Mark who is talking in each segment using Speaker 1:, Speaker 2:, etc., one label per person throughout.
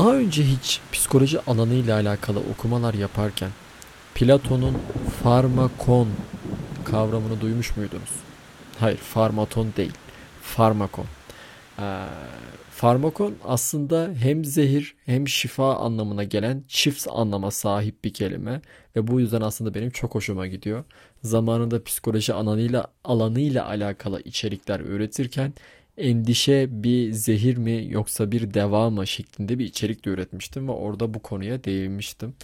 Speaker 1: Daha önce hiç psikoloji alanıyla alakalı okumalar yaparken Platon'un farmakon kavramını duymuş muydunuz? Hayır, farmaton değil. Farmakon. Ee, farmakon aslında hem zehir hem şifa anlamına gelen çift anlama sahip bir kelime ve bu yüzden aslında benim çok hoşuma gidiyor. Zamanında psikoloji alanıyla alanıyla alakalı içerikler üretirken endişe bir zehir mi yoksa bir deva mı şeklinde bir içerik de üretmiştim ve orada bu konuya değinmiştim.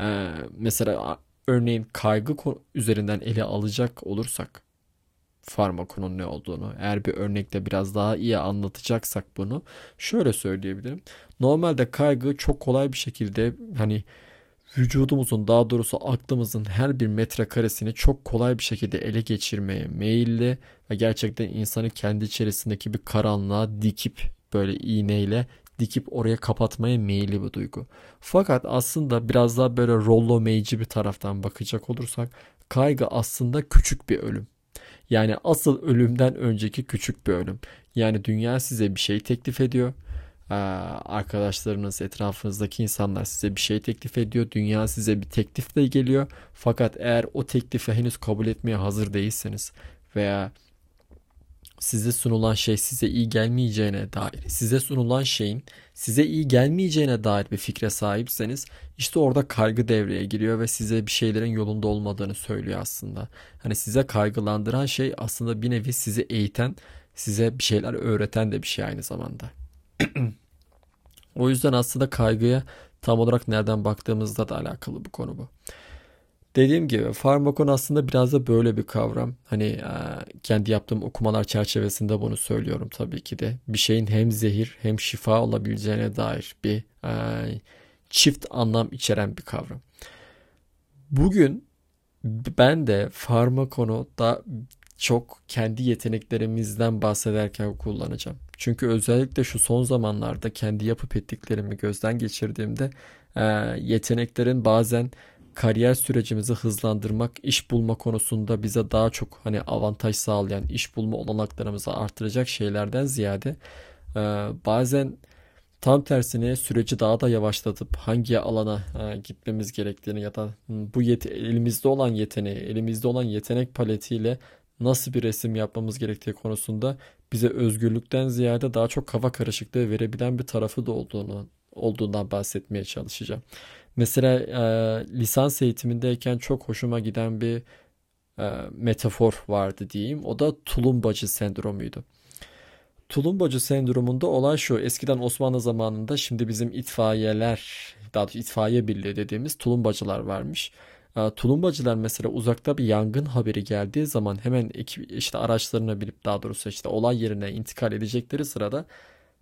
Speaker 1: Ee, mesela örneğin kaygı üzerinden ele alacak olursak farmakonun ne olduğunu eğer bir örnekle biraz daha iyi anlatacaksak bunu şöyle söyleyebilirim. Normalde kaygı çok kolay bir şekilde hani vücudumuzun daha doğrusu aklımızın her bir metrekaresini çok kolay bir şekilde ele geçirmeye meyilli ve gerçekten insanı kendi içerisindeki bir karanlığa dikip böyle iğneyle dikip oraya kapatmaya meyilli bir duygu. Fakat aslında biraz daha böyle rollo meyci bir taraftan bakacak olursak kaygı aslında küçük bir ölüm. Yani asıl ölümden önceki küçük bir ölüm. Yani dünya size bir şey teklif ediyor. Ee, arkadaşlarınız, etrafınızdaki insanlar size bir şey teklif ediyor. Dünya size bir teklifle geliyor. Fakat eğer o teklifi henüz kabul etmeye hazır değilseniz veya size sunulan şey size iyi gelmeyeceğine dair, size sunulan şeyin size iyi gelmeyeceğine dair bir fikre sahipseniz işte orada kaygı devreye giriyor ve size bir şeylerin yolunda olmadığını söylüyor aslında. Hani size kaygılandıran şey aslında bir nevi sizi eğiten, size bir şeyler öğreten de bir şey aynı zamanda. o yüzden aslında kaygıya tam olarak nereden baktığımızda da alakalı bu konu bu. Dediğim gibi farmakon aslında biraz da böyle bir kavram. Hani kendi yaptığım okumalar çerçevesinde bunu söylüyorum tabii ki de. Bir şeyin hem zehir hem şifa olabileceğine dair bir çift anlam içeren bir kavram. Bugün ben de farmakonu da çok kendi yeteneklerimizden bahsederken kullanacağım. Çünkü özellikle şu son zamanlarda kendi yapıp ettiklerimi gözden geçirdiğimde e, yeteneklerin bazen kariyer sürecimizi hızlandırmak, iş bulma konusunda bize daha çok hani avantaj sağlayan, iş bulma olanaklarımızı artıracak şeylerden ziyade e, bazen tam tersine süreci daha da yavaşlatıp hangi alana e, gitmemiz gerektiğini ya da bu yet elimizde olan yeteneği, elimizde olan yetenek paletiyle nasıl bir resim yapmamız gerektiği konusunda bize özgürlükten ziyade daha çok kafa karışıklığı verebilen bir tarafı da olduğunu olduğundan bahsetmeye çalışacağım. Mesela e, lisans eğitimindeyken çok hoşuma giden bir e, metafor vardı diyeyim. O da tulumbacı sendromuydu. Tulumbacı sendromunda olay şu. Eskiden Osmanlı zamanında şimdi bizim itfaiyeler, daha doğrusu itfaiye birliği dediğimiz tulumbacılar varmış. E, tulumbacılar mesela uzakta bir yangın haberi geldiği zaman hemen işte araçlarına binip daha doğrusu işte olay yerine intikal edecekleri sırada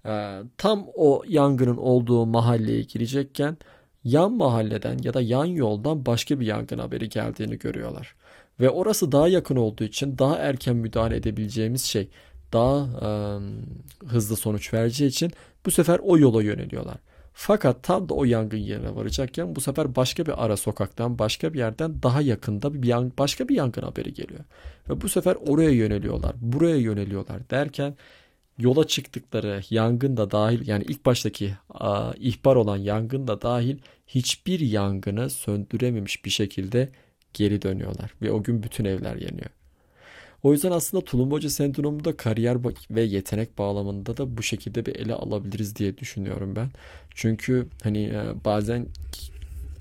Speaker 1: e, tam o yangının olduğu mahalleye girecekken yan mahalleden ya da yan yoldan başka bir yangın haberi geldiğini görüyorlar. Ve orası daha yakın olduğu için daha erken müdahale edebileceğimiz şey daha e, hızlı sonuç vereceği için bu sefer o yola yöneliyorlar. Fakat tam da o yangın yerine varacakken bu sefer başka bir ara sokaktan başka bir yerden daha yakında bir yan, başka bir yangın haberi geliyor. Ve bu sefer oraya yöneliyorlar, buraya yöneliyorlar derken yola çıktıkları yangın da dahil yani ilk baştaki a, ihbar olan yangın da dahil hiçbir yangını söndürememiş bir şekilde geri dönüyorlar ve o gün bütün evler yanıyor. O yüzden aslında tulumbacı sendromu da kariyer ve yetenek bağlamında da bu şekilde bir ele alabiliriz diye düşünüyorum ben. Çünkü hani e, bazen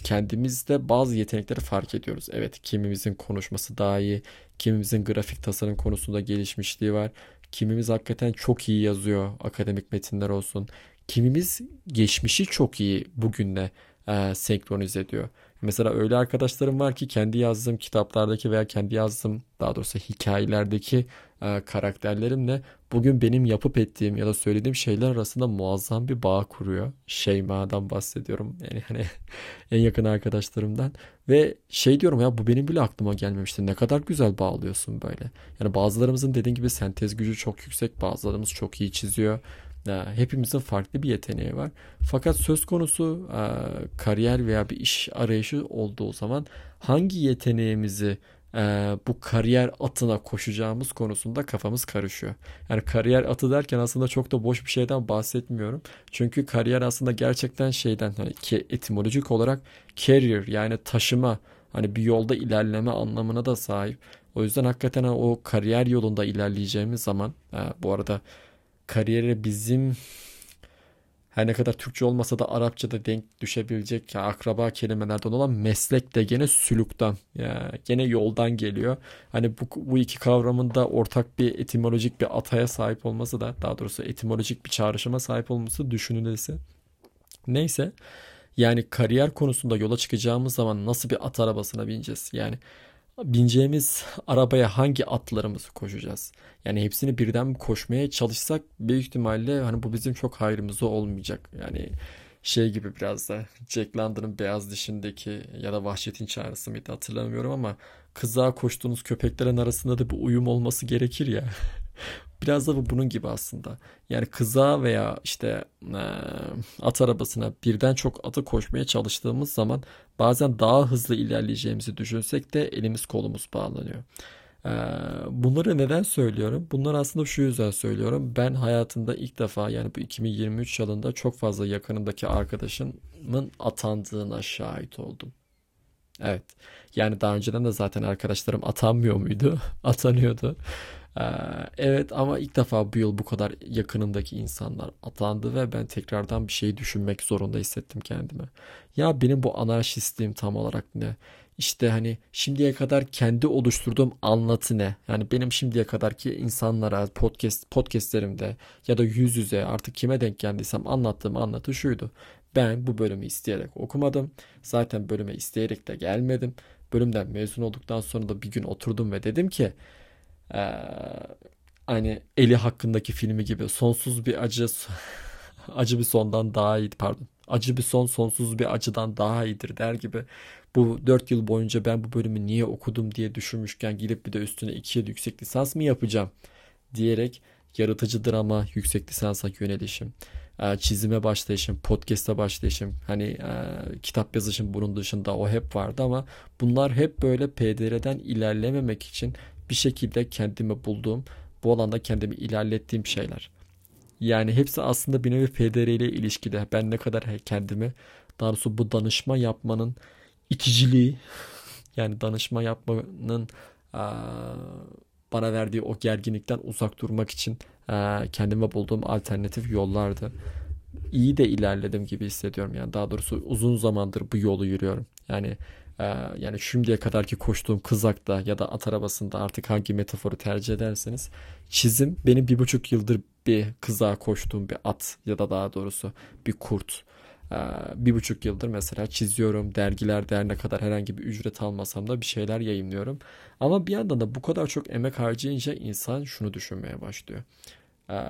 Speaker 1: kendimizde bazı yetenekleri fark ediyoruz. Evet kimimizin konuşması daha iyi, kimimizin grafik tasarım konusunda gelişmişliği var. Kimimiz hakikaten çok iyi yazıyor akademik metinler olsun. Kimimiz geçmişi çok iyi bugünle e, senkronize ediyor. Mesela öyle arkadaşlarım var ki kendi yazdığım kitaplardaki veya kendi yazdığım daha doğrusu hikayelerdeki e, karakterlerimle bugün benim yapıp ettiğim ya da söylediğim şeyler arasında muazzam bir bağ kuruyor. Şeyma'dan bahsediyorum. Yani hani en yakın arkadaşlarımdan ve şey diyorum ya bu benim bile aklıma gelmemişti. Ne kadar güzel bağlıyorsun böyle. Yani bazılarımızın dediğin gibi sentez gücü çok yüksek, bazılarımız çok iyi çiziyor. Hepimizin farklı bir yeteneği var. Fakat söz konusu kariyer veya bir iş arayışı olduğu zaman hangi yeteneğimizi e, bu kariyer atına koşacağımız konusunda kafamız karışıyor. Yani kariyer atı derken aslında çok da boş bir şeyden bahsetmiyorum. Çünkü kariyer aslında gerçekten şeyden hani etimolojik olarak carrier yani taşıma hani bir yolda ilerleme anlamına da sahip. O yüzden hakikaten o kariyer yolunda ilerleyeceğimiz zaman e, bu arada kariyere bizim her ne kadar Türkçe olmasa da Arapçada denk düşebilecek ya akraba kelimelerden olan meslek de gene sülükten ya gene yoldan geliyor. Hani bu, bu iki kavramın da ortak bir etimolojik bir ataya sahip olması da daha doğrusu etimolojik bir çağrışıma sahip olması düşünülesi. Neyse yani kariyer konusunda yola çıkacağımız zaman nasıl bir at arabasına bineceğiz? Yani bineceğimiz arabaya hangi atlarımızı koşacağız? Yani hepsini birden koşmaya çalışsak büyük ihtimalle hani bu bizim çok hayrımıza olmayacak. Yani şey gibi biraz da Jack London'ın Beyaz Dişi'ndeki ya da Vahşetin Çağrısı mıydı hatırlamıyorum ama kızağa koştuğunuz köpeklerin arasında da bir uyum olması gerekir ya. Biraz da bu bunun gibi aslında. Yani kıza veya işte e, at arabasına birden çok atı koşmaya çalıştığımız zaman bazen daha hızlı ilerleyeceğimizi düşünsek de elimiz kolumuz bağlanıyor. E, bunları neden söylüyorum? Bunları aslında şu yüzden söylüyorum. Ben hayatımda ilk defa yani bu 2023 yılında çok fazla yakınımdaki arkadaşımın atandığına şahit oldum. Evet. Yani daha önceden de zaten arkadaşlarım atanmıyor muydu? Atanıyordu. Ee, evet ama ilk defa bu yıl bu kadar yakınımdaki insanlar atandı ve ben tekrardan bir şey düşünmek zorunda hissettim kendime. Ya benim bu anarşistliğim tam olarak ne? İşte hani şimdiye kadar kendi oluşturduğum anlatı ne? Yani benim şimdiye kadarki insanlara podcast podcastlerimde ya da yüz yüze artık kime denk geldiysem anlattığım anlatı şuydu. Ben bu bölümü isteyerek okumadım. Zaten bölüme isteyerek de gelmedim. Bölümden mezun olduktan sonra da bir gün oturdum ve dedim ki ee, hani Eli hakkındaki filmi gibi sonsuz bir acı acı bir sondan daha iyi pardon. Acı bir son sonsuz bir acıdan daha iyidir der gibi bu 4 yıl boyunca ben bu bölümü niye okudum diye düşünmüşken gidip bir de üstüne 2 yıl yüksek lisans mı yapacağım diyerek yaratıcı drama yüksek lisansa yönelişim çizime başlayışım, podcast'a başlayışım, hani e, kitap yazışım bunun dışında o hep vardı ama bunlar hep böyle PDR'den ilerlememek için bir şekilde kendimi bulduğum, bu alanda kendimi ilerlettiğim şeyler. Yani hepsi aslında bir nevi PDR ile ilişkili. Ben ne kadar kendimi daha doğrusu bu danışma yapmanın iticiliği yani danışma yapmanın bana verdiği o gerginlikten uzak durmak için kendime bulduğum alternatif yollardı. İyi de ilerledim gibi hissediyorum yani daha doğrusu uzun zamandır bu yolu yürüyorum. Yani ee, yani şimdiye kadarki koştuğum kızakta ya da at arabasında artık hangi metaforu tercih ederseniz çizim benim bir buçuk yıldır bir kızağa koştuğum bir at ya da daha doğrusu bir kurt. Ee, bir buçuk yıldır mesela çiziyorum dergiler her kadar herhangi bir ücret almasam da bir şeyler yayınlıyorum. Ama bir yandan da bu kadar çok emek harcayınca insan şunu düşünmeye başlıyor. Ee,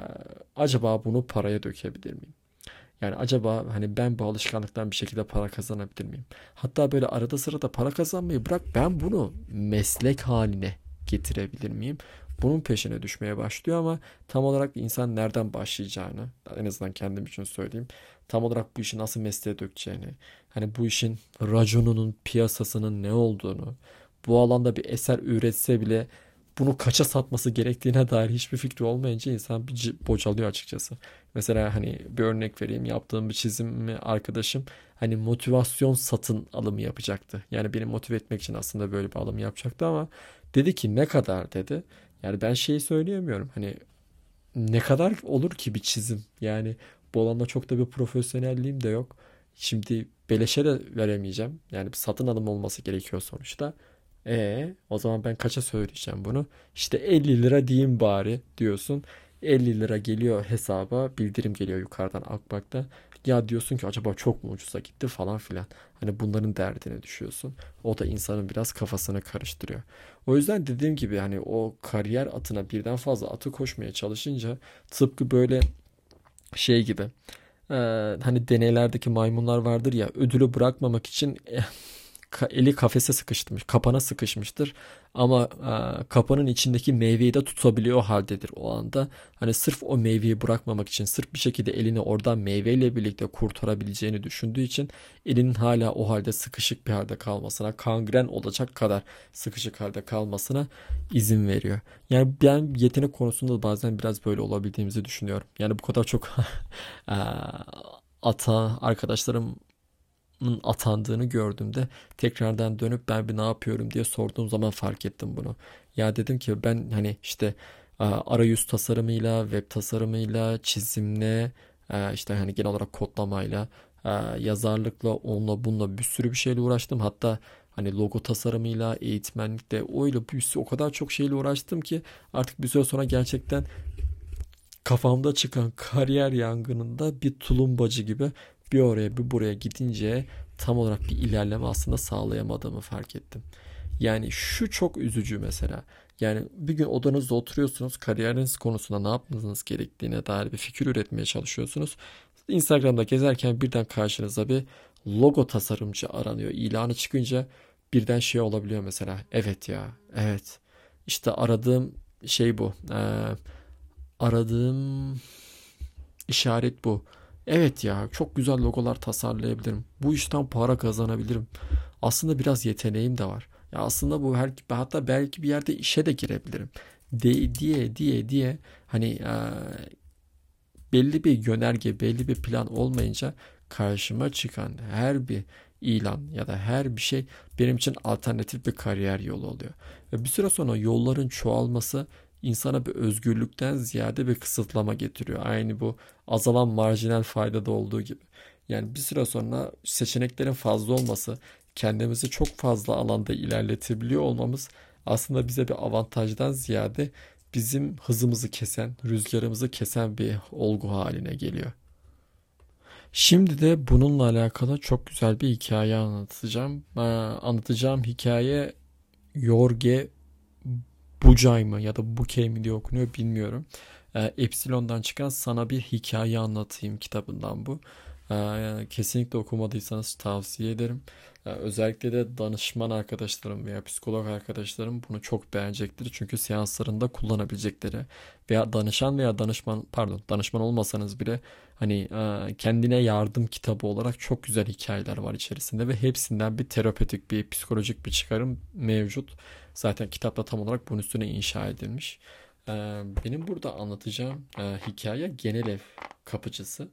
Speaker 1: acaba bunu paraya dökebilir miyim? Yani acaba hani ben bu alışkanlıktan bir şekilde para kazanabilir miyim? Hatta böyle arada sırada para kazanmayı bırak ben bunu meslek haline getirebilir miyim? Bunun peşine düşmeye başlıyor ama tam olarak insan nereden başlayacağını en azından kendim için söyleyeyim. Tam olarak bu işi nasıl mesleğe dökeceğini, hani bu işin raconunun, piyasasının ne olduğunu, bu alanda bir eser üretse bile bunu kaça satması gerektiğine dair hiçbir fikri olmayınca insan bir bocalıyor açıkçası. Mesela hani bir örnek vereyim yaptığım bir çizimi arkadaşım hani motivasyon satın alımı yapacaktı. Yani beni motive etmek için aslında böyle bir alım yapacaktı ama dedi ki ne kadar dedi. Yani ben şeyi söyleyemiyorum hani ne kadar olur ki bir çizim yani bu alanda çok da bir profesyonelliğim de yok. Şimdi beleşe de veremeyeceğim. Yani satın alım olması gerekiyor sonuçta. E o zaman ben kaça söyleyeceğim bunu? İşte 50 lira diyeyim bari diyorsun. 50 lira geliyor hesaba bildirim geliyor yukarıdan Akbank'ta. Ya diyorsun ki acaba çok mu ucuza gitti falan filan. Hani bunların derdine düşüyorsun. O da insanın biraz kafasını karıştırıyor. O yüzden dediğim gibi hani o kariyer atına birden fazla atı koşmaya çalışınca tıpkı böyle şey gibi. Ee, hani deneylerdeki maymunlar vardır ya ödülü bırakmamak için eli kafese sıkışmış, kapana sıkışmıştır. Ama e, kapanın içindeki meyveyi de tutabiliyor haldedir o anda. Hani sırf o meyveyi bırakmamak için, sırf bir şekilde elini oradan meyveyle birlikte kurtarabileceğini düşündüğü için elinin hala o halde sıkışık bir halde kalmasına, kangren olacak kadar sıkışık halde kalmasına izin veriyor. Yani ben yetenek konusunda bazen biraz böyle olabildiğimizi düşünüyorum. Yani bu kadar çok ata arkadaşlarım atandığını gördüğümde tekrardan dönüp ben bir ne yapıyorum diye sorduğum zaman fark ettim bunu. Ya dedim ki ben hani işte arayüz tasarımıyla, web tasarımıyla, çizimle, işte hani genel olarak kodlamayla, yazarlıkla, onunla bununla bir sürü bir şeyle uğraştım. Hatta hani logo tasarımıyla, eğitmenlikle öyle bir o kadar çok şeyle uğraştım ki artık bir süre sonra gerçekten kafamda çıkan kariyer yangınında bir tulumbacı gibi bir oraya bir buraya gidince tam olarak bir ilerleme aslında sağlayamadığımı fark ettim. Yani şu çok üzücü mesela. Yani bir gün odanızda oturuyorsunuz, kariyeriniz konusunda ne yapmanız gerektiğine dair bir fikir üretmeye çalışıyorsunuz. Instagram'da gezerken birden karşınıza bir logo tasarımcı aranıyor. İlanı çıkınca birden şey olabiliyor mesela. Evet ya, evet. İşte aradığım şey bu. Ee, aradığım işaret bu. Evet ya çok güzel logolar tasarlayabilirim. Bu işten para kazanabilirim. Aslında biraz yeteneğim de var. Ya aslında bu her hatta belki bir yerde işe de girebilirim. De, diye diye diye hani e, belli bir yönerge, belli bir plan olmayınca karşıma çıkan her bir ilan ya da her bir şey benim için alternatif bir kariyer yolu oluyor. Ve bir süre sonra yolların çoğalması insana bir özgürlükten ziyade bir kısıtlama getiriyor. Aynı bu azalan marjinal faydada olduğu gibi. Yani bir süre sonra seçeneklerin fazla olması, kendimizi çok fazla alanda ilerletebiliyor olmamız aslında bize bir avantajdan ziyade bizim hızımızı kesen, rüzgarımızı kesen bir olgu haline geliyor. Şimdi de bununla alakalı çok güzel bir hikaye anlatacağım. Ee, anlatacağım hikaye Jorge Bucay mı ya da Bukey mi diye okunuyor bilmiyorum. E, Epsilon'dan çıkan sana bir hikaye anlatayım kitabından bu. E, kesinlikle okumadıysanız tavsiye ederim. E, özellikle de danışman arkadaşlarım veya psikolog arkadaşlarım bunu çok beğenecektir. Çünkü seanslarında kullanabilecekleri veya danışan veya danışman pardon danışman olmasanız bile hani e, kendine yardım kitabı olarak çok güzel hikayeler var içerisinde ve hepsinden bir terapötik bir psikolojik bir çıkarım mevcut. Zaten kitapta tam olarak bunun üstüne inşa edilmiş. Ee, benim burada anlatacağım e, hikaye genel ev kapıcısı.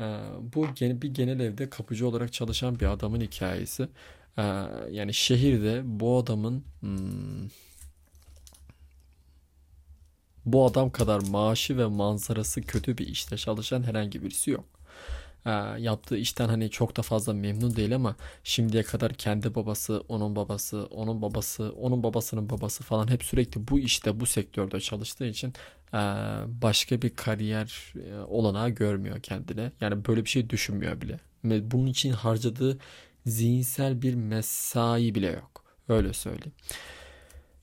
Speaker 1: Ee, bu bir genel evde kapıcı olarak çalışan bir adamın hikayesi. Ee, yani şehirde bu adamın hmm, bu adam kadar maaşı ve manzarası kötü bir işte çalışan herhangi birisi yok e, yaptığı işten hani çok da fazla memnun değil ama şimdiye kadar kendi babası, onun babası, onun babası, onun babasının babası falan hep sürekli bu işte, bu sektörde çalıştığı için başka bir kariyer e, olanağı görmüyor kendine. Yani böyle bir şey düşünmüyor bile. Bunun için harcadığı zihinsel bir mesai bile yok. Öyle söyleyeyim.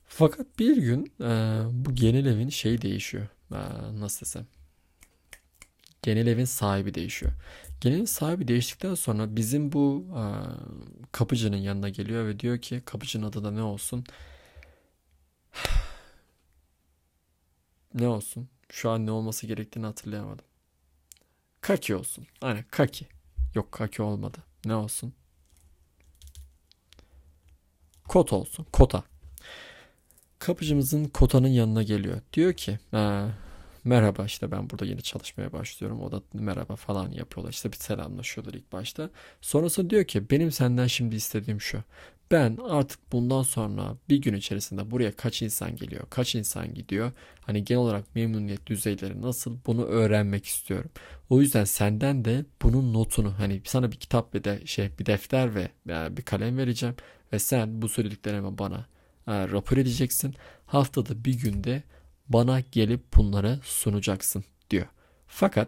Speaker 1: Fakat bir gün e, bu genel evin şey değişiyor. E, nasıl desem genel evin sahibi değişiyor. Genel evin sahibi değiştikten sonra bizim bu e, kapıcının yanına geliyor ve diyor ki kapıcının adı da ne olsun? Ne olsun? Şu an ne olması gerektiğini hatırlayamadım. Kaki olsun. Aynen Kaki. Yok Kaki olmadı. Ne olsun? Kot olsun. Kota. Kapıcımızın kotanın yanına geliyor. Diyor ki merhaba işte ben burada yeni çalışmaya başlıyorum. O da merhaba falan yapıyorlar. İşte bir selamlaşıyorlar ilk başta. Sonrasında diyor ki benim senden şimdi istediğim şu. Ben artık bundan sonra bir gün içerisinde buraya kaç insan geliyor, kaç insan gidiyor. Hani genel olarak memnuniyet düzeyleri nasıl bunu öğrenmek istiyorum. O yüzden senden de bunun notunu hani sana bir kitap ve de şey bir defter ve bir kalem vereceğim ve sen bu söylediklerimi bana e, rapor edeceksin. Haftada bir günde bana gelip bunları sunacaksın diyor. Fakat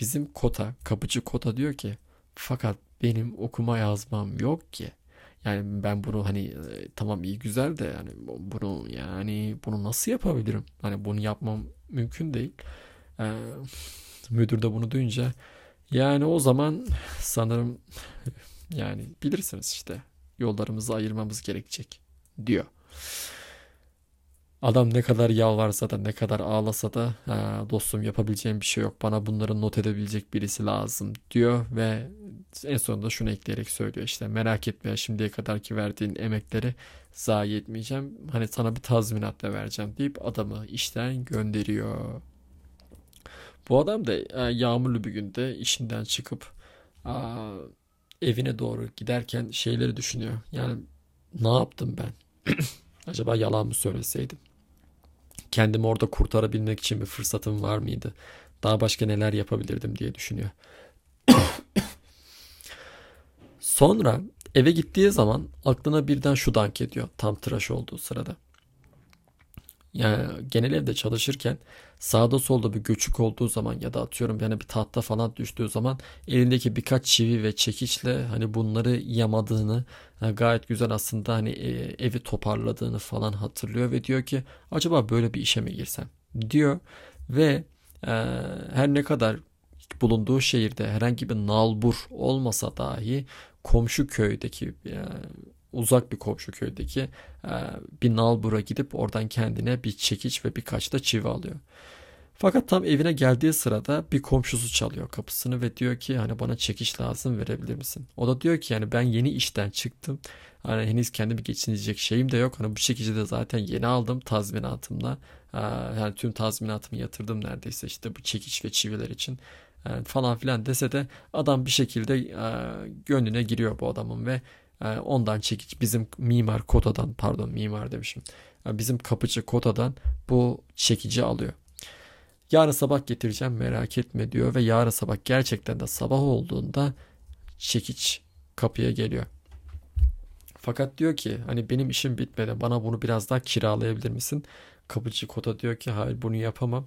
Speaker 1: bizim kota, kapıcı kota diyor ki fakat benim okuma yazmam yok ki. Yani ben bunu hani e, tamam iyi güzel de yani bunu yani bunu nasıl yapabilirim? Hani bunu yapmam mümkün değil. Ee, müdür de bunu duyunca yani o zaman sanırım yani bilirsiniz işte yollarımızı ayırmamız gerekecek diyor. Adam ne kadar yalvarsa da ne kadar ağlasa da dostum yapabileceğim bir şey yok. Bana bunları not edebilecek birisi lazım diyor ve en sonunda şunu ekleyerek söylüyor işte merak etme şimdiye kadar ki verdiğin emekleri zayi etmeyeceğim. Hani sana bir tazminat da vereceğim deyip adamı işten gönderiyor. Bu adam da yağmurlu bir günde işinden çıkıp evine doğru giderken şeyleri düşünüyor. Yani ne yaptım ben? Acaba yalan mı söyleseydim? Kendimi orada kurtarabilmek için bir fırsatım var mıydı? Daha başka neler yapabilirdim diye düşünüyor. Sonra eve gittiği zaman aklına birden şu dank ediyor tam tıraş olduğu sırada. Yani genel evde çalışırken sağda solda bir göçük olduğu zaman ya da atıyorum yani bir tahta falan düştüğü zaman elindeki birkaç çivi ve çekiçle hani bunları yamadığını yani gayet güzel aslında hani e, evi toparladığını falan hatırlıyor ve diyor ki acaba böyle bir işe mi girsem diyor ve e, her ne kadar bulunduğu şehirde herhangi bir nalbur olmasa dahi komşu köydeki yani uzak bir komşu köydeki e, bir nalbura gidip oradan kendine bir çekiç ve birkaç da çivi alıyor. Fakat tam evine geldiği sırada bir komşusu çalıyor kapısını ve diyor ki hani bana çekiç lazım verebilir misin? O da diyor ki yani ben yeni işten çıktım. Hani henüz kendimi geçinecek şeyim de yok. Hani bu çekici de zaten yeni aldım tazminatımla. Ee, yani tüm tazminatımı yatırdım neredeyse işte bu çekiç ve çiviler için falan filan dese de adam bir şekilde e, gönlüne giriyor bu adamın ve e, ondan çekiç bizim mimar kotadan pardon mimar demişim e, bizim kapıcı kotadan bu çekici alıyor. Yarın sabah getireceğim merak etme diyor ve yarın sabah gerçekten de sabah olduğunda çekiç kapıya geliyor. Fakat diyor ki hani benim işim bitmedi bana bunu biraz daha kiralayabilir misin? Kapıcı kota diyor ki hayır bunu yapamam.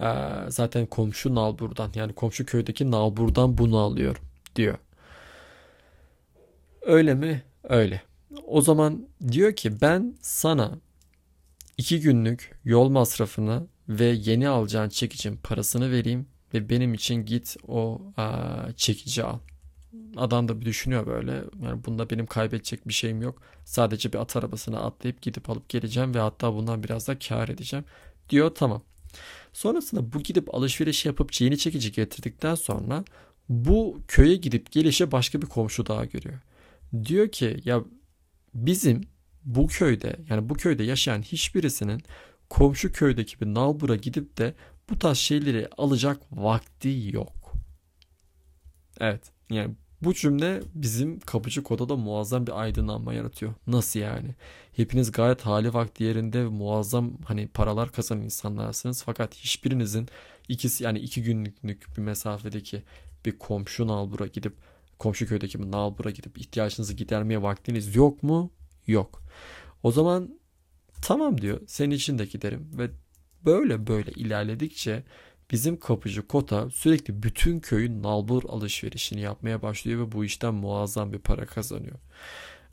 Speaker 1: Ee, zaten komşu nalburdan yani komşu köydeki nalburdan bunu alıyor diyor. Öyle mi? Öyle. O zaman diyor ki ben sana iki günlük yol masrafını ve yeni alacağın çekicin parasını vereyim ve benim için git o a, çekici al. Adam da bir düşünüyor böyle. Yani bunda benim kaybedecek bir şeyim yok. Sadece bir at arabasına atlayıp gidip alıp geleceğim ve hatta bundan biraz da kar edeceğim. Diyor tamam. Sonrasında bu gidip alışveriş yapıp yeni çekici getirdikten sonra bu köye gidip gelişe başka bir komşu daha görüyor. Diyor ki ya bizim bu köyde yani bu köyde yaşayan hiçbirisinin komşu köydeki bir nalbura gidip de bu tarz şeyleri alacak vakti yok. Evet yani bu cümle bizim kapıcı kodada muazzam bir aydınlanma yaratıyor. Nasıl yani? Hepiniz gayet hali vakti yerinde muazzam hani paralar kazanan insanlarsınız. Fakat hiçbirinizin ikisi yani iki günlük bir mesafedeki bir komşu nalbura gidip komşu köydeki bir nalbura gidip ihtiyacınızı gidermeye vaktiniz yok mu? Yok. O zaman tamam diyor senin için de giderim ve böyle böyle ilerledikçe bizim kapıcı Kota sürekli bütün köyün nalbur alışverişini yapmaya başlıyor ve bu işten muazzam bir para kazanıyor.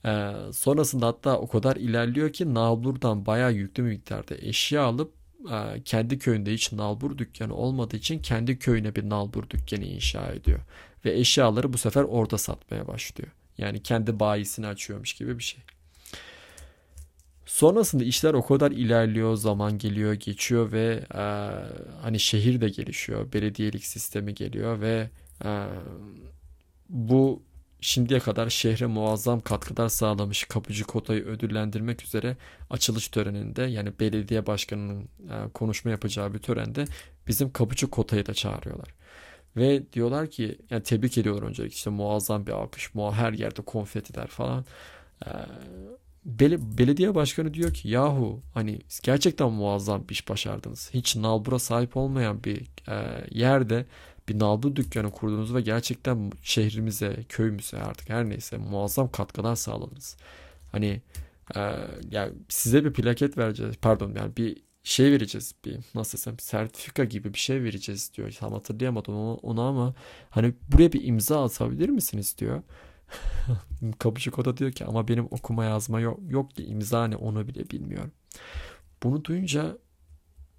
Speaker 1: Ee, sonrasında hatta o kadar ilerliyor ki nalburdan bayağı yüklü miktarda eşya alıp e, kendi köyünde hiç nalbur dükkanı olmadığı için kendi köyüne bir nalbur dükkanı inşa ediyor. Ve eşyaları bu sefer orada satmaya başlıyor. Yani kendi bayisini açıyormuş gibi bir şey. Sonrasında işler o kadar ilerliyor, zaman geliyor, geçiyor ve e, hani şehir de gelişiyor, belediyelik sistemi geliyor ve e, bu şimdiye kadar şehre muazzam katkılar sağlamış kapıcı kotayı ödüllendirmek üzere açılış töreninde yani belediye başkanının e, konuşma yapacağı bir törende bizim kapıcı kotayı da çağırıyorlar. Ve diyorlar ki yani tebrik ediyorlar öncelikle işte muazzam bir alkış, her yerde konfetiler falan. Ee, Bel belediye başkanı diyor ki yahu hani gerçekten muazzam bir iş başardınız. Hiç nalbura sahip olmayan bir e, yerde bir nalbur dükkanı kurdunuz ve gerçekten şehrimize, köyümüze artık her neyse muazzam katkılar sağladınız. Hani e, yani size bir plaket vereceğiz. Pardon yani bir şey vereceğiz. Bir nasıl desem sertifika gibi bir şey vereceğiz diyor. Tam hatırlayamadım onu ama hani buraya bir imza atabilir misiniz diyor. Kapıcı koda diyor ki ama benim okuma yazma yok, yok ki imza ne onu bile bilmiyorum. Bunu duyunca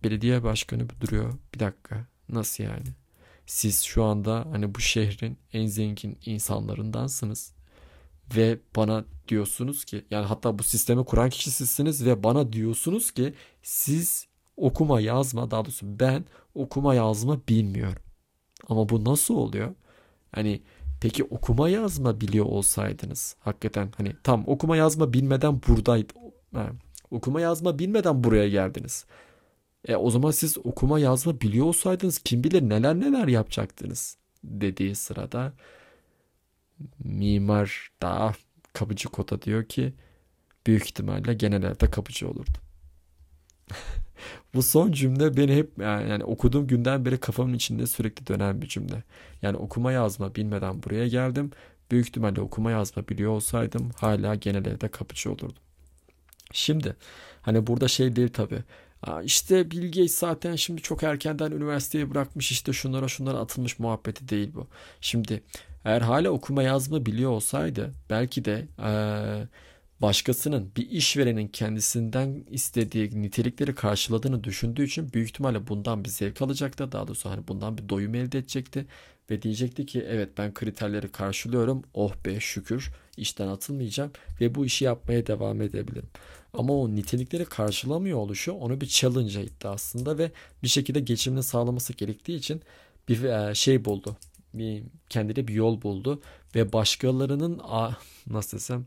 Speaker 1: belediye başkanı duruyor. Bir dakika nasıl yani? Siz şu anda hani bu şehrin en zengin insanlarındansınız. ve bana diyorsunuz ki yani hatta bu sistemi kuran kişi sizsiniz ve bana diyorsunuz ki siz okuma yazma daha doğrusu ben okuma yazma bilmiyorum. Ama bu nasıl oluyor? Hani peki okuma yazma biliyor olsaydınız hakikaten hani tam okuma yazma bilmeden buradaydı. Ha, okuma yazma bilmeden buraya geldiniz. E o zaman siz okuma yazma biliyor olsaydınız kim bilir neler neler yapacaktınız dediği sırada mimar daha kapıcı kota diyor ki büyük ihtimalle genel evde kapıcı olurdu. Bu son cümle beni hep yani, yani okuduğum günden beri kafamın içinde sürekli dönen bir cümle. Yani okuma yazma bilmeden buraya geldim. Büyük ihtimalle okuma yazma biliyor olsaydım hala genel evde kapıcı olurdum. Şimdi hani burada şey değil tabi. İşte Bill Gates zaten şimdi çok erkenden üniversiteyi bırakmış işte şunlara şunlara atılmış muhabbeti değil bu. Şimdi eğer hala okuma yazma biliyor olsaydı belki de ee, başkasının bir işverenin kendisinden istediği nitelikleri karşıladığını düşündüğü için büyük ihtimalle bundan bir zevk alacaktı. Daha doğrusu hani bundan bir doyum elde edecekti ve diyecekti ki evet ben kriterleri karşılıyorum. Oh be şükür işten atılmayacağım ve bu işi yapmaya devam edebilirim. Ama o nitelikleri karşılamıyor oluşu onu bir challenge etti aslında ve bir şekilde geçimini sağlaması gerektiği için bir e, şey buldu. Bir kendine bir yol buldu ve başkalarının nasıl desem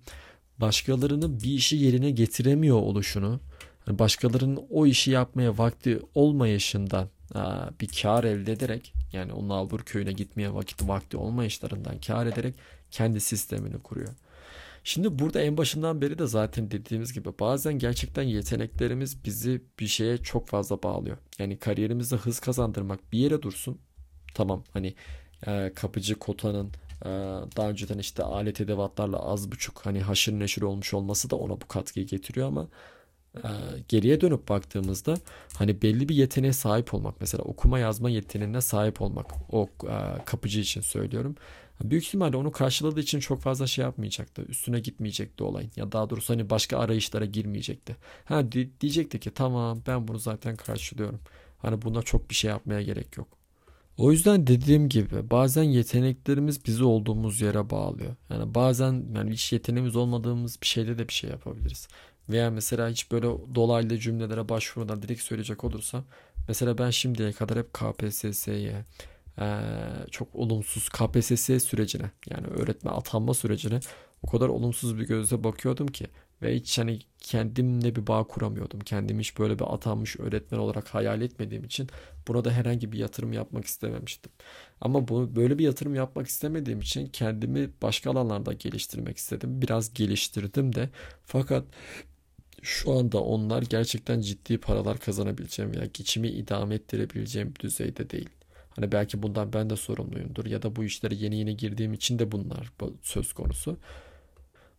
Speaker 1: başkalarının bir işi yerine getiremiyor oluşunu, başkalarının o işi yapmaya vakti olmayışından bir kar elde ederek yani o Nalbur köyüne gitmeye vakit vakti olmayışlarından kar ederek kendi sistemini kuruyor. Şimdi burada en başından beri de zaten dediğimiz gibi bazen gerçekten yeteneklerimiz bizi bir şeye çok fazla bağlıyor. Yani kariyerimizde hız kazandırmak bir yere dursun. Tamam hani e, kapıcı kotanın daha önceden işte alet edevatlarla az buçuk hani haşır neşir olmuş olması da ona bu katkıyı getiriyor ama e, geriye dönüp baktığımızda hani belli bir yeteneğe sahip olmak mesela okuma yazma yeteneğine sahip olmak o e, kapıcı için söylüyorum. Büyük ihtimalle onu karşıladığı için çok fazla şey yapmayacaktı. Üstüne gitmeyecekti olayın. Ya daha doğrusu hani başka arayışlara girmeyecekti. Ha diyecekti ki tamam ben bunu zaten karşılıyorum. Hani buna çok bir şey yapmaya gerek yok. O yüzden dediğim gibi bazen yeteneklerimiz bizi olduğumuz yere bağlıyor. Yani bazen yani hiç yeteneğimiz olmadığımız bir şeyde de bir şey yapabiliriz. Veya mesela hiç böyle dolaylı cümlelere başvurmadan direkt söyleyecek olursam mesela ben şimdiye kadar hep KPSS'ye çok olumsuz KPSS sürecine yani öğretme atanma sürecine o kadar olumsuz bir gözle bakıyordum ki ve hiç hani kendimle bir bağ kuramıyordum. Kendimi hiç böyle bir atanmış öğretmen olarak hayal etmediğim için burada herhangi bir yatırım yapmak istememiştim. Ama bu böyle bir yatırım yapmak istemediğim için kendimi başka alanlarda geliştirmek istedim. Biraz geliştirdim de fakat şu anda onlar gerçekten ciddi paralar kazanabileceğim veya geçimi idame ettirebileceğim düzeyde değil. Hani belki bundan ben de sorumluyumdur ya da bu işlere yeni yeni girdiğim için de bunlar söz konusu.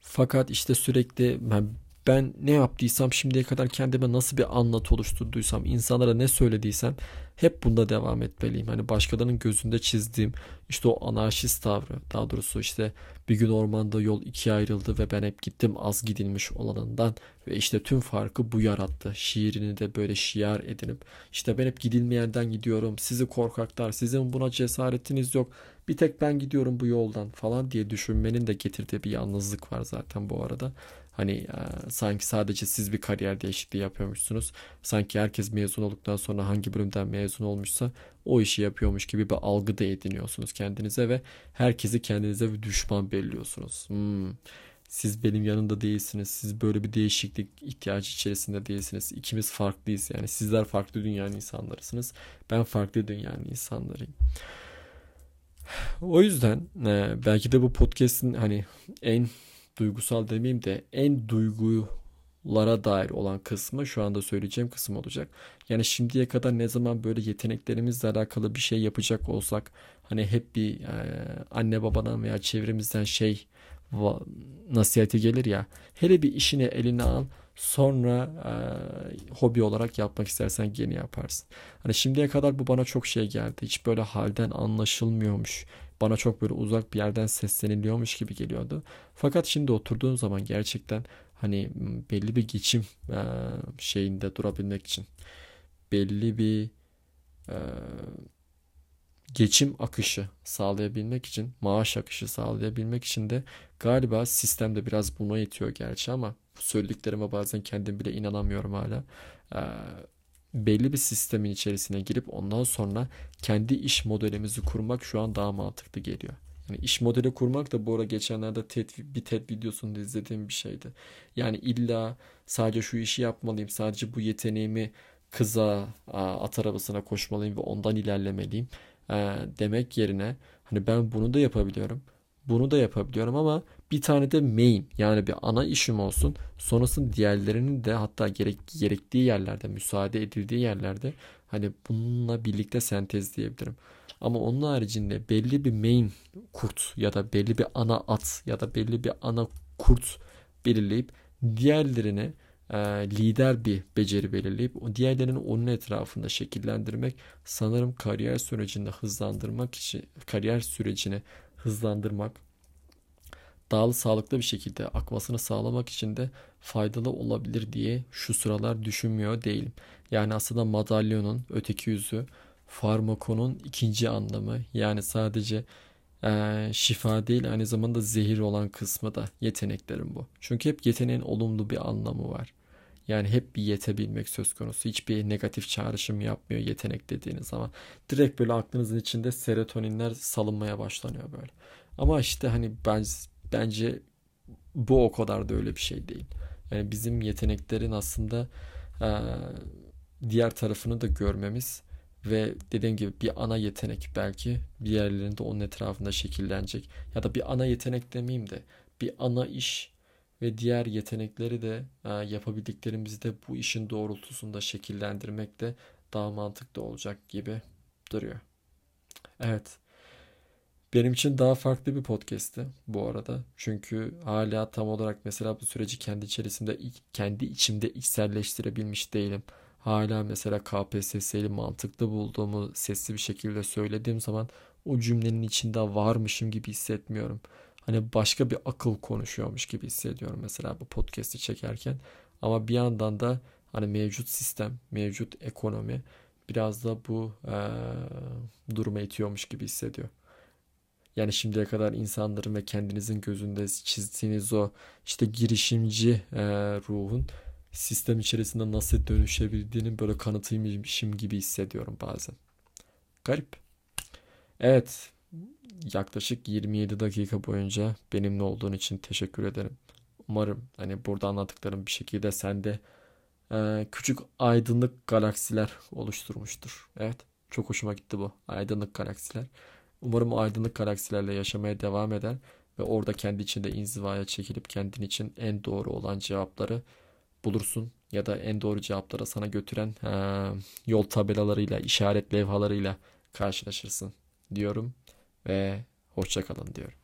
Speaker 1: Fakat işte sürekli ben, ben ne yaptıysam şimdiye kadar kendime nasıl bir anlatı oluşturduysam, insanlara ne söylediysem hep bunda devam etmeliyim. Hani başkalarının gözünde çizdiğim işte o anarşist tavrı, daha doğrusu işte bir gün ormanda yol ikiye ayrıldı ve ben hep gittim az gidilmiş olanından ve işte tüm farkı bu yarattı. Şiirini de böyle şiar edinip işte ben hep gidilmeyenden gidiyorum. Sizi korkaklar, sizin buna cesaretiniz yok bir tek ben gidiyorum bu yoldan falan diye düşünmenin de getirdiği bir yalnızlık var zaten bu arada. Hani e, sanki sadece siz bir kariyer değişikliği yapıyormuşsunuz. Sanki herkes mezun olduktan sonra hangi bölümden mezun olmuşsa o işi yapıyormuş gibi bir algı da ediniyorsunuz kendinize ve herkesi kendinize bir düşman belliyorsunuz. Hmm. Siz benim yanında değilsiniz. Siz böyle bir değişiklik ihtiyacı içerisinde değilsiniz. İkimiz farklıyız yani. Sizler farklı dünyanın insanlarısınız. Ben farklı dünyanın insanlarıyım. O yüzden e, belki de bu podcast'in hani en duygusal demeyeyim de en duygulara dair olan kısmı şu anda söyleyeceğim kısım olacak. Yani şimdiye kadar ne zaman böyle yeteneklerimizle alakalı bir şey yapacak olsak hani hep bir e, anne babadan veya çevremizden şey nasihati gelir ya. Hele bir işini eline al Sonra e, hobi olarak yapmak istersen gene yaparsın. Hani şimdiye kadar bu bana çok şey geldi. Hiç böyle halden anlaşılmıyormuş. Bana çok böyle uzak bir yerden sesleniliyormuş gibi geliyordu. Fakat şimdi oturduğum zaman gerçekten hani belli bir geçim e, şeyinde durabilmek için belli bir e, geçim akışı sağlayabilmek için, maaş akışı sağlayabilmek için de galiba sistemde biraz buna yetiyor gerçi ama söylediklerime bazen kendim bile inanamıyorum hala. Ee, belli bir sistemin içerisine girip ondan sonra kendi iş modelimizi kurmak şu an daha mantıklı geliyor. Yani iş modeli kurmak da bu arada geçenlerde TED, bir TED videosunda izlediğim bir şeydi. Yani illa sadece şu işi yapmalıyım, sadece bu yeteneğimi kıza, at arabasına koşmalıyım ve ondan ilerlemeliyim e, demek yerine hani ben bunu da yapabiliyorum. Bunu da yapabiliyorum ama bir tane de main yani bir ana işim olsun. Sonrasında diğerlerinin de hatta gerek, gerektiği yerlerde, müsaade edildiği yerlerde hani bununla birlikte sentezleyebilirim. Ama onun haricinde belli bir main kurt ya da belli bir ana at ya da belli bir ana kurt belirleyip diğerlerini e, lider bir beceri belirleyip o diğerlerini onun etrafında şekillendirmek sanırım kariyer sürecinde hızlandırmak için kariyer sürecini hızlandırmak daha sağlıklı bir şekilde akmasını sağlamak için de faydalı olabilir diye şu sıralar düşünmüyor değilim. Yani aslında madalyonun öteki yüzü farmakonun ikinci anlamı yani sadece e, şifa değil aynı zamanda zehir olan kısmı da yeteneklerim bu. Çünkü hep yeteneğin olumlu bir anlamı var. Yani hep bir yetebilmek söz konusu. Hiçbir negatif çağrışım yapmıyor yetenek dediğiniz zaman. Direkt böyle aklınızın içinde serotoninler salınmaya başlanıyor böyle. Ama işte hani ben bence bu o kadar da öyle bir şey değil. Yani bizim yeteneklerin aslında e, diğer tarafını da görmemiz ve dediğim gibi bir ana yetenek belki bir yerlerinde onun etrafında şekillenecek. Ya da bir ana yetenek demeyeyim de bir ana iş ve diğer yetenekleri de e, yapabildiklerimizi de bu işin doğrultusunda şekillendirmek de daha mantıklı olacak gibi duruyor. Evet. Benim için daha farklı bir podcast'ti bu arada. Çünkü hala tam olarak mesela bu süreci kendi içerisinde kendi içimde içselleştirebilmiş değilim. Hala mesela KPSS'yi mantıklı bulduğumu sesli bir şekilde söylediğim zaman o cümlenin içinde varmışım gibi hissetmiyorum hani başka bir akıl konuşuyormuş gibi hissediyorum mesela bu podcast'i çekerken. Ama bir yandan da hani mevcut sistem, mevcut ekonomi biraz da bu e, duruma itiyormuş gibi hissediyor. Yani şimdiye kadar insanların ve kendinizin gözünde çizdiğiniz o işte girişimci e, ruhun sistem içerisinde nasıl dönüşebildiğinin böyle kanıtıymışım gibi hissediyorum bazen. Garip. Evet yaklaşık 27 dakika boyunca benimle olduğun için teşekkür ederim. Umarım hani burada anlattıklarım bir şekilde sende e, küçük aydınlık galaksiler oluşturmuştur. Evet çok hoşuma gitti bu aydınlık galaksiler. Umarım o aydınlık galaksilerle yaşamaya devam eder ve orada kendi içinde inzivaya çekilip kendin için en doğru olan cevapları bulursun ya da en doğru cevaplara sana götüren e, yol tabelalarıyla, işaret levhalarıyla karşılaşırsın diyorum ve hoşçakalın diyorum.